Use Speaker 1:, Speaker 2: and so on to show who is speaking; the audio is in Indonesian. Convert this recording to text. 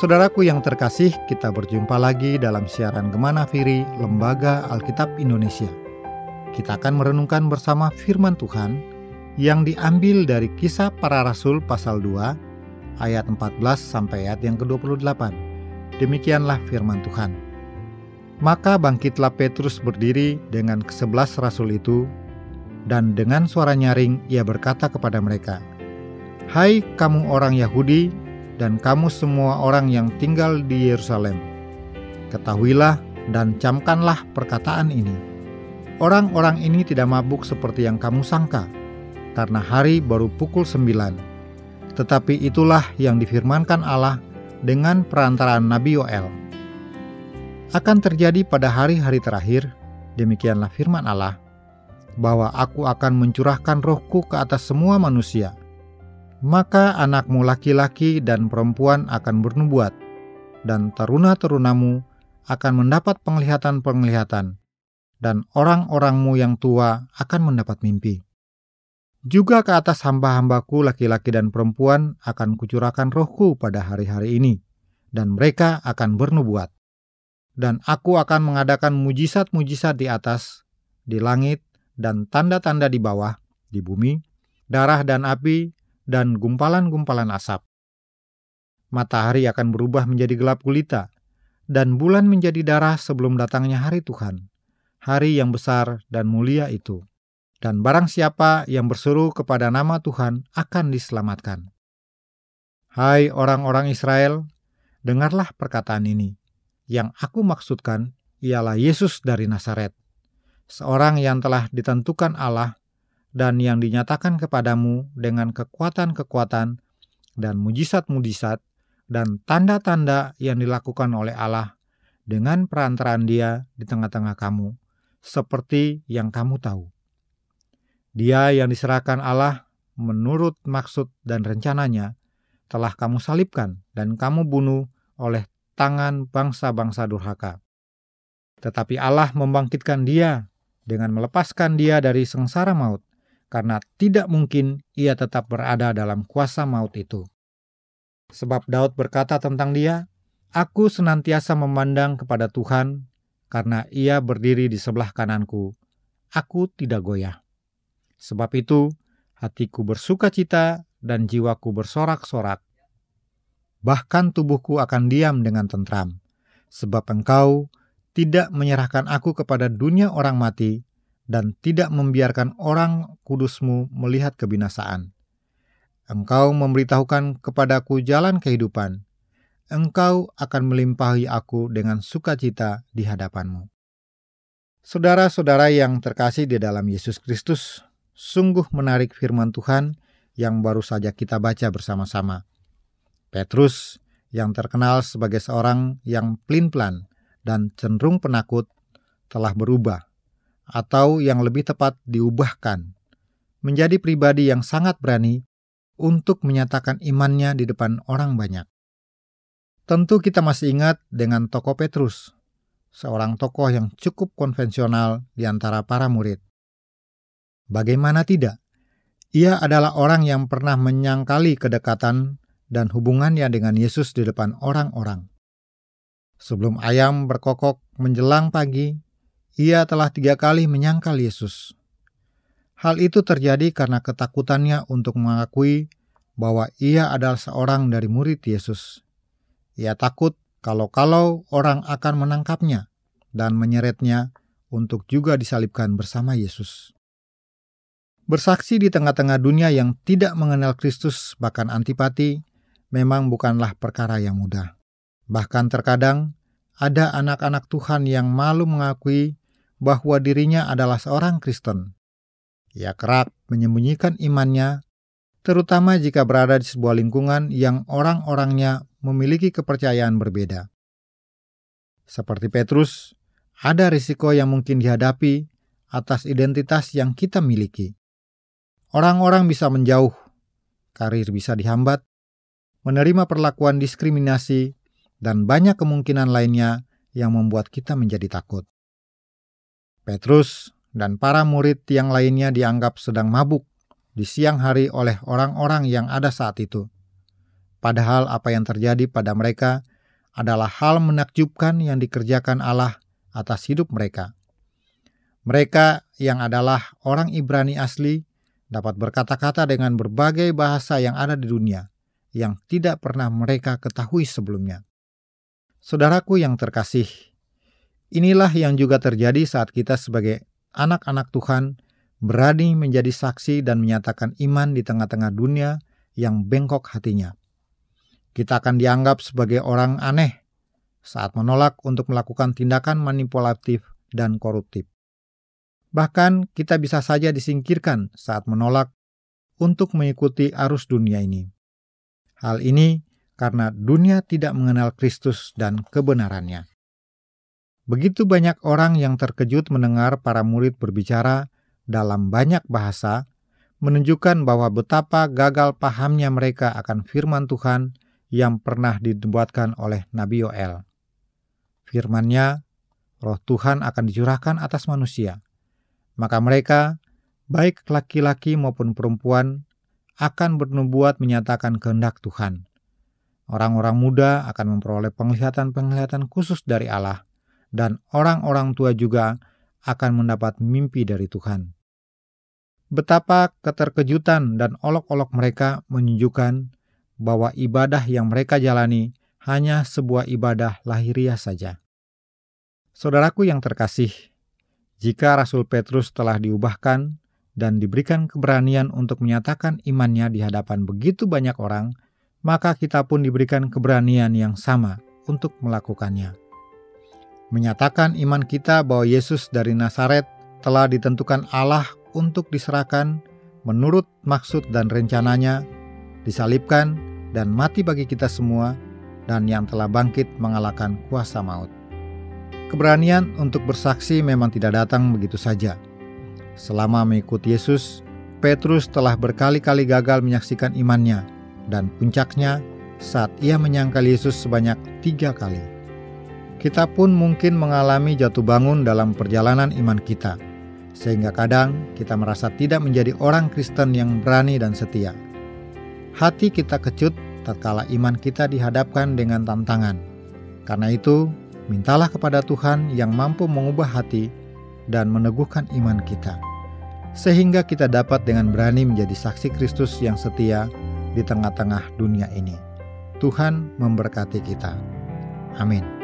Speaker 1: Saudaraku yang terkasih, kita berjumpa lagi dalam siaran Gemana Firi Lembaga Alkitab Indonesia. Kita akan merenungkan bersama firman Tuhan yang diambil dari kisah para rasul pasal 2 ayat 14 sampai ayat yang ke-28. Demikianlah firman Tuhan. Maka bangkitlah Petrus berdiri dengan kesebelas rasul itu, dan dengan suara nyaring ia berkata kepada mereka, Hai kamu orang Yahudi dan kamu semua orang yang tinggal di Yerusalem. Ketahuilah dan camkanlah perkataan ini. Orang-orang ini tidak mabuk seperti yang kamu sangka, karena hari baru pukul sembilan. Tetapi itulah yang difirmankan Allah dengan perantaraan Nabi Yoel. Akan terjadi pada hari-hari terakhir, demikianlah firman Allah, bahwa aku akan mencurahkan rohku ke atas semua manusia maka anakmu laki-laki dan perempuan akan bernubuat, dan teruna-terunamu akan mendapat penglihatan-penglihatan, dan orang-orangmu yang tua akan mendapat mimpi. Juga ke atas hamba-hambaku laki-laki dan perempuan akan kucurahkan rohku pada hari-hari ini, dan mereka akan bernubuat. Dan aku akan mengadakan mujizat-mujizat di atas, di langit, dan tanda-tanda di bawah, di bumi, darah dan api, dan gumpalan-gumpalan asap. Matahari akan berubah menjadi gelap gulita, dan bulan menjadi darah sebelum datangnya hari Tuhan, hari yang besar dan mulia itu. Dan barang siapa yang berseru kepada nama Tuhan akan diselamatkan. Hai orang-orang Israel, dengarlah perkataan ini. Yang aku maksudkan ialah Yesus dari Nazaret, seorang yang telah ditentukan Allah dan yang dinyatakan kepadamu dengan kekuatan-kekuatan dan mujizat-mujizat dan tanda-tanda yang dilakukan oleh Allah dengan perantaraan Dia di tengah-tengah kamu, seperti yang kamu tahu. Dia yang diserahkan Allah menurut maksud dan rencananya telah kamu salibkan dan kamu bunuh oleh tangan bangsa-bangsa durhaka. Tetapi Allah membangkitkan dia dengan melepaskan dia dari sengsara maut karena tidak mungkin ia tetap berada dalam kuasa maut itu. Sebab Daud berkata tentang dia, Aku senantiasa memandang kepada Tuhan, karena ia berdiri di sebelah kananku. Aku tidak goyah. Sebab itu, hatiku bersuka cita dan jiwaku bersorak-sorak. Bahkan tubuhku akan diam dengan tentram, sebab engkau tidak menyerahkan aku kepada dunia orang mati, dan tidak membiarkan orang kudusmu melihat kebinasaan. Engkau memberitahukan kepadaku jalan kehidupan. Engkau akan melimpahi aku dengan sukacita di hadapanmu. Saudara-saudara yang terkasih di dalam Yesus Kristus, sungguh menarik firman Tuhan yang baru saja kita baca bersama-sama. Petrus, yang terkenal sebagai seorang yang pelin-pelan dan cenderung penakut, telah berubah atau yang lebih tepat diubahkan menjadi pribadi yang sangat berani untuk menyatakan imannya di depan orang banyak. Tentu kita masih ingat dengan tokoh Petrus, seorang tokoh yang cukup konvensional di antara para murid. Bagaimana tidak? Ia adalah orang yang pernah menyangkali kedekatan dan hubungannya dengan Yesus di depan orang-orang. Sebelum ayam berkokok menjelang pagi, ia telah tiga kali menyangkal Yesus. Hal itu terjadi karena ketakutannya untuk mengakui bahwa ia adalah seorang dari murid Yesus. Ia takut kalau-kalau orang akan menangkapnya dan menyeretnya untuk juga disalibkan bersama Yesus. Bersaksi di tengah-tengah dunia yang tidak mengenal Kristus, bahkan antipati, memang bukanlah perkara yang mudah. Bahkan terkadang ada anak-anak Tuhan yang malu mengakui bahwa dirinya adalah seorang Kristen. Ia kerap menyembunyikan imannya, terutama jika berada di sebuah lingkungan yang orang-orangnya memiliki kepercayaan berbeda. Seperti Petrus, ada risiko yang mungkin dihadapi atas identitas yang kita miliki. Orang-orang bisa menjauh, karir bisa dihambat, menerima perlakuan diskriminasi, dan banyak kemungkinan lainnya yang membuat kita menjadi takut. Petrus dan para murid yang lainnya dianggap sedang mabuk di siang hari oleh orang-orang yang ada saat itu. Padahal apa yang terjadi pada mereka adalah hal menakjubkan yang dikerjakan Allah atas hidup mereka. Mereka yang adalah orang Ibrani asli dapat berkata-kata dengan berbagai bahasa yang ada di dunia yang tidak pernah mereka ketahui sebelumnya. Saudaraku yang terkasih, inilah yang juga terjadi saat kita sebagai anak-anak Tuhan berani menjadi saksi dan menyatakan iman di tengah-tengah dunia yang bengkok hatinya. Kita akan dianggap sebagai orang aneh saat menolak untuk melakukan tindakan manipulatif dan koruptif. Bahkan kita bisa saja disingkirkan saat menolak untuk mengikuti arus dunia ini. Hal ini karena dunia tidak mengenal Kristus dan kebenarannya. Begitu banyak orang yang terkejut mendengar para murid berbicara dalam banyak bahasa, menunjukkan bahwa betapa gagal pahamnya mereka akan firman Tuhan yang pernah dibuatkan oleh Nabi Yoel. Firmannya, roh Tuhan akan dicurahkan atas manusia. Maka mereka, baik laki-laki maupun perempuan, akan bernubuat menyatakan kehendak Tuhan. Orang-orang muda akan memperoleh penglihatan-penglihatan khusus dari Allah, dan orang-orang tua juga akan mendapat mimpi dari Tuhan. Betapa keterkejutan dan olok-olok mereka menunjukkan bahwa ibadah yang mereka jalani hanya sebuah ibadah lahiriah saja. Saudaraku yang terkasih, jika Rasul Petrus telah diubahkan dan diberikan keberanian untuk menyatakan imannya di hadapan begitu banyak orang, maka kita pun diberikan keberanian yang sama untuk melakukannya. Menyatakan iman kita bahwa Yesus dari Nazaret telah ditentukan Allah untuk diserahkan menurut maksud dan rencananya, disalibkan dan mati bagi kita semua, dan yang telah bangkit mengalahkan kuasa maut. Keberanian untuk bersaksi memang tidak datang begitu saja. Selama mengikuti Yesus, Petrus telah berkali-kali gagal menyaksikan imannya, dan puncaknya saat ia menyangkal Yesus sebanyak tiga kali. Kita pun mungkin mengalami jatuh bangun dalam perjalanan iman kita, sehingga kadang kita merasa tidak menjadi orang Kristen yang berani dan setia. Hati kita kecut tatkala iman kita dihadapkan dengan tantangan. Karena itu, mintalah kepada Tuhan yang mampu mengubah hati dan meneguhkan iman kita, sehingga kita dapat dengan berani menjadi saksi Kristus yang setia di tengah-tengah dunia ini. Tuhan memberkati kita. Amin.